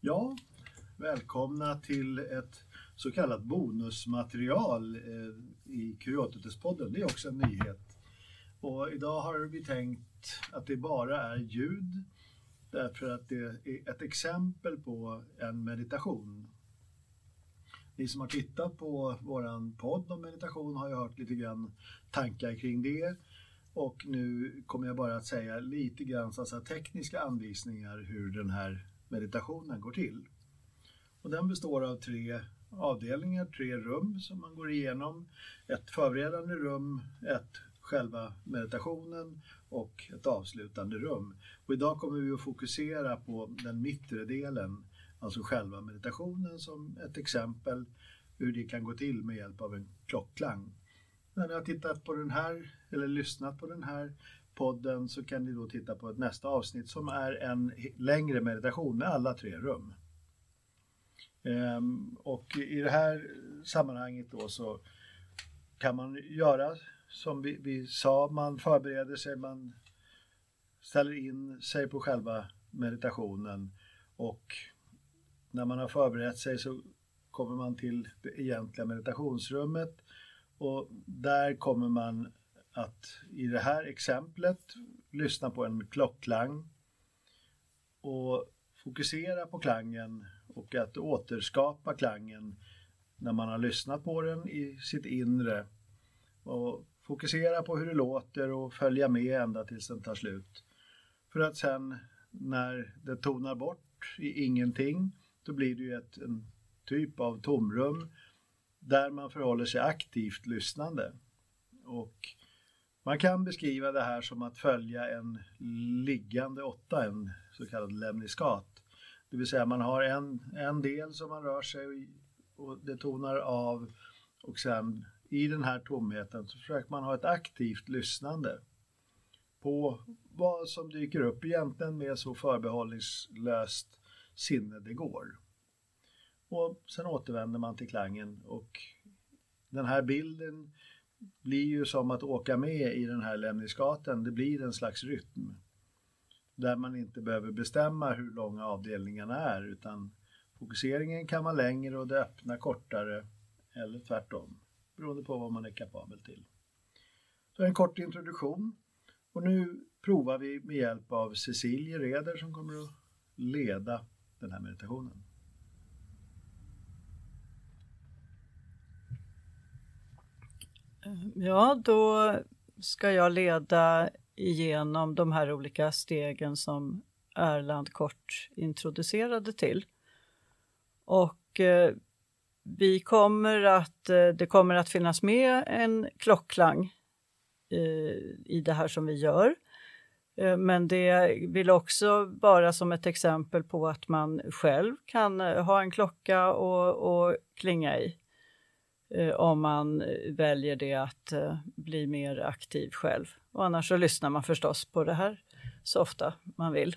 Ja, välkomna till ett så kallat bonusmaterial eh, i Kuriotetes-podden. Det är också en nyhet. Och idag har vi tänkt att det bara är ljud därför att det är ett exempel på en meditation. Ni som har tittat på våran podd om meditation har ju hört lite grann tankar kring det. Och nu kommer jag bara att säga lite grann så alltså, tekniska anvisningar hur den här meditationen går till. Och den består av tre avdelningar, tre rum som man går igenom. Ett förberedande rum, ett själva meditationen och ett avslutande rum. Och idag kommer vi att fokusera på den mittre delen, alltså själva meditationen som ett exempel hur det kan gå till med hjälp av en klockklang. När ni har tittat på den här eller lyssnat på den här podden så kan ni då titta på ett nästa avsnitt som är en längre meditation med alla tre rum. Ehm, och i det här sammanhanget då så kan man göra som vi, vi sa, man förbereder sig, man ställer in sig på själva meditationen och när man har förberett sig så kommer man till det egentliga meditationsrummet och där kommer man att i det här exemplet lyssna på en klockklang och fokusera på klangen och att återskapa klangen när man har lyssnat på den i sitt inre och fokusera på hur det låter och följa med ända tills den tar slut. För att sen när det tonar bort i ingenting, då blir det ju ett, en typ av tomrum där man förhåller sig aktivt lyssnande. Och man kan beskriva det här som att följa en liggande åtta, en så kallad lemniskat. Det vill säga man har en, en del som man rör sig och det tonar av och sen i den här tomheten så försöker man ha ett aktivt lyssnande på vad som dyker upp egentligen med så förbehållningslöst sinne det går. Och sen återvänder man till klangen och den här bilden blir ju som att åka med i den här lämningsgatan, Det blir en slags rytm där man inte behöver bestämma hur långa avdelningarna är utan fokuseringen kan vara längre och det öppna kortare eller tvärtom beroende på vad man är kapabel till. Så en kort introduktion och nu provar vi med hjälp av Cecilie Reder som kommer att leda den här meditationen. Ja, då ska jag leda igenom de här olika stegen som Erland kort introducerade till. Och eh, vi kommer att, eh, det kommer att finnas med en klockklang eh, i det här som vi gör. Eh, men det vill också vara som ett exempel på att man själv kan eh, ha en klocka och, och klinga i. Eh, om man eh, väljer det att eh, bli mer aktiv själv. Och annars så lyssnar man förstås på det här så ofta man vill.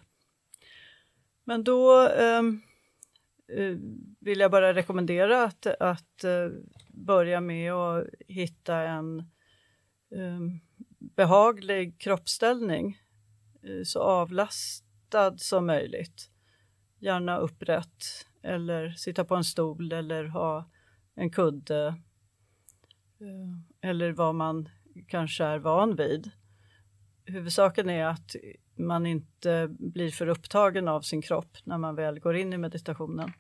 Men då ehm, eh, vill jag bara rekommendera att, att eh, börja med att hitta en ehm, behaglig kroppsställning, eh, så avlastad som möjligt. Gärna upprätt eller sitta på en stol eller ha en kudde eh, eh, eller vad man kanske är van vid. Huvudsaken är att man inte blir för upptagen av sin kropp när man väl går in i meditationen.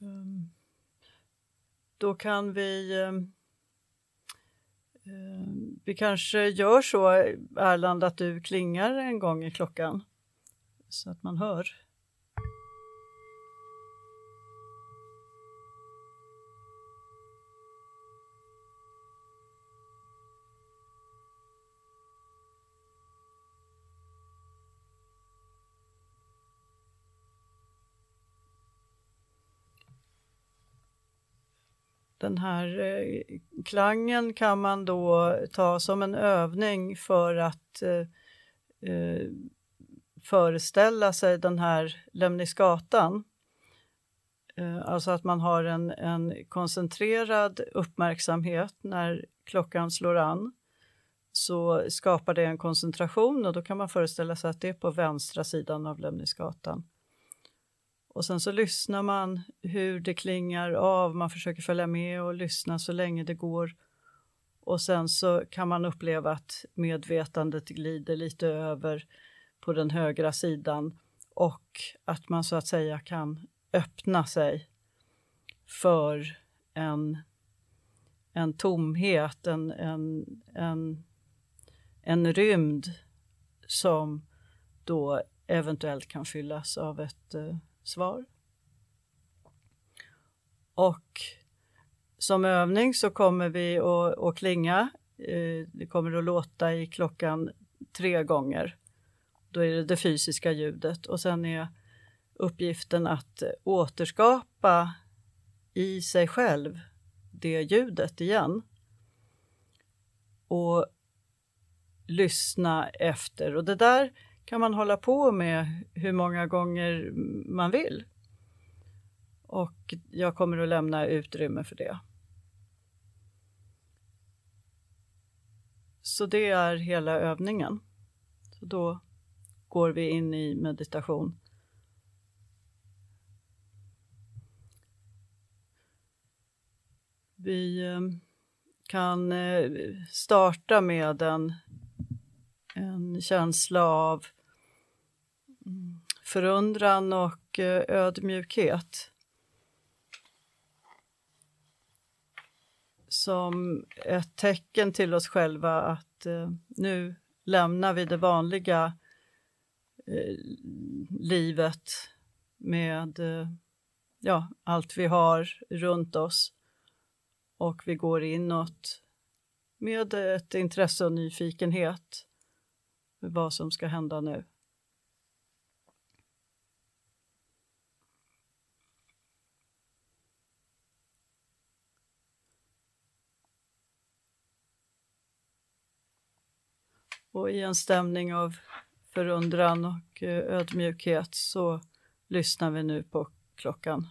Ehm, då kan vi ehm, ehm, vi kanske gör så, Erland, att du klingar en gång i klockan så att man hör. Den här eh, klangen kan man då ta som en övning för att eh, eh föreställa sig den här Lemnisgatan. Eh, alltså att man har en, en koncentrerad uppmärksamhet när klockan slår an så skapar det en koncentration och då kan man föreställa sig att det är på vänstra sidan av Lemnisgatan. Och sen så lyssnar man hur det klingar av, man försöker följa med och lyssna så länge det går. Och sen så kan man uppleva att medvetandet glider lite över på den högra sidan och att man så att säga kan öppna sig för en, en tomhet, en, en, en, en rymd som då eventuellt kan fyllas av ett uh, svar. Och som övning så kommer vi att, att klinga. Eh, det kommer att låta i klockan tre gånger. Då är det det fysiska ljudet och sen är uppgiften att återskapa i sig själv det ljudet igen. Och lyssna efter. Och det där kan man hålla på med hur många gånger man vill. Och jag kommer att lämna utrymme för det. Så det är hela övningen. Så då går vi in i meditation. Vi eh, kan eh, starta med en, en känsla av mm, förundran och eh, ödmjukhet. Som ett tecken till oss själva att eh, nu lämnar vi det vanliga eh, livet med ja, allt vi har runt oss och vi går inåt med ett intresse och nyfikenhet vad som ska hända nu. Och i en stämning av förundran och eh, ödmjukhet så lyssnar vi nu på klockan.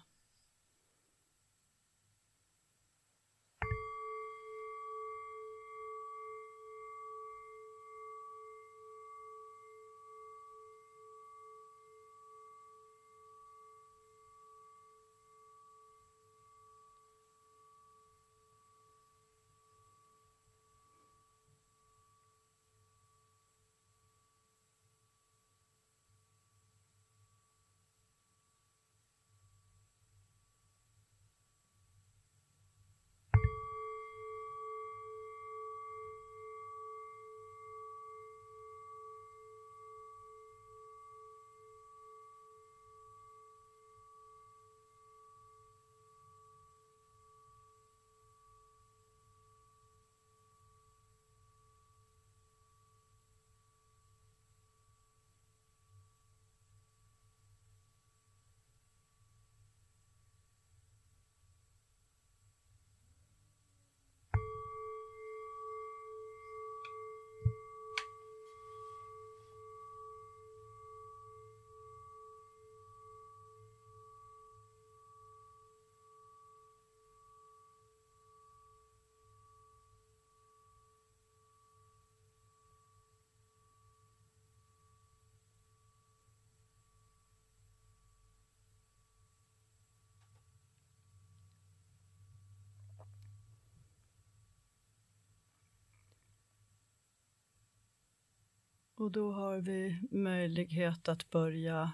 Och då har vi möjlighet att börja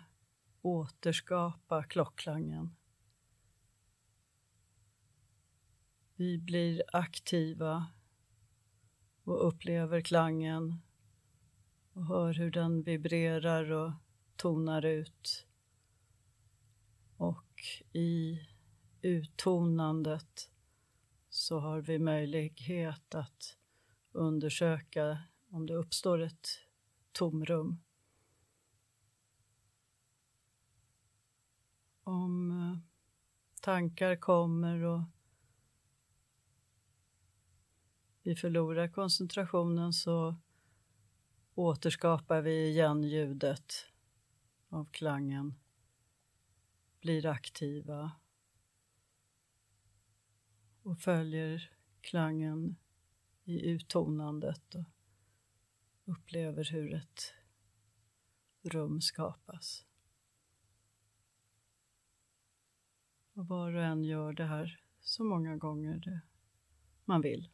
återskapa klockklangen. Vi blir aktiva och upplever klangen och hör hur den vibrerar och tonar ut. Och i uttonandet så har vi möjlighet att undersöka om det uppstår ett tomrum. Om eh, tankar kommer och vi förlorar koncentrationen så återskapar vi igen ljudet av klangen, blir aktiva och följer klangen i uttonandet upplever hur ett rum skapas. Och var och en gör det här så många gånger man vill.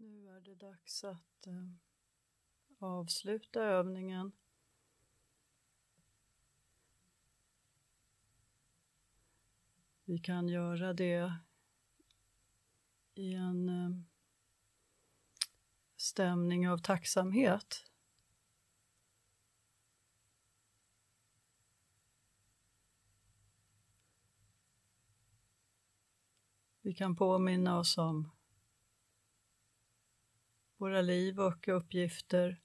Nu är det dags att eh, avsluta övningen. Vi kan göra det i en eh, stämning av tacksamhet. Vi kan påminna oss om våra liv och uppgifter.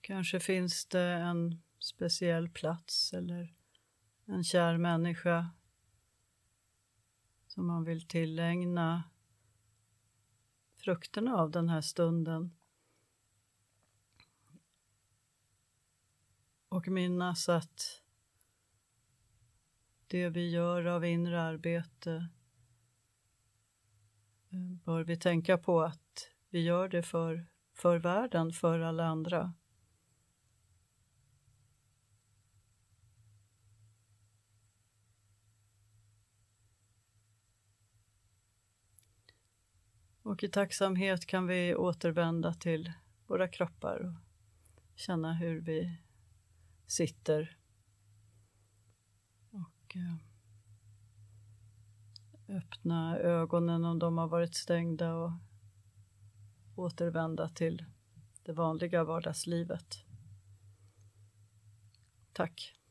Kanske finns det en speciell plats eller en kär människa som man vill tillägna frukterna av den här stunden. Och minnas att det vi gör av inre arbete bör vi tänka på att vi gör det för, för världen, för alla andra. Och i tacksamhet kan vi återvända till våra kroppar och känna hur vi sitter. Och... Eh, öppna ögonen om de har varit stängda och återvända till det vanliga vardagslivet. Tack.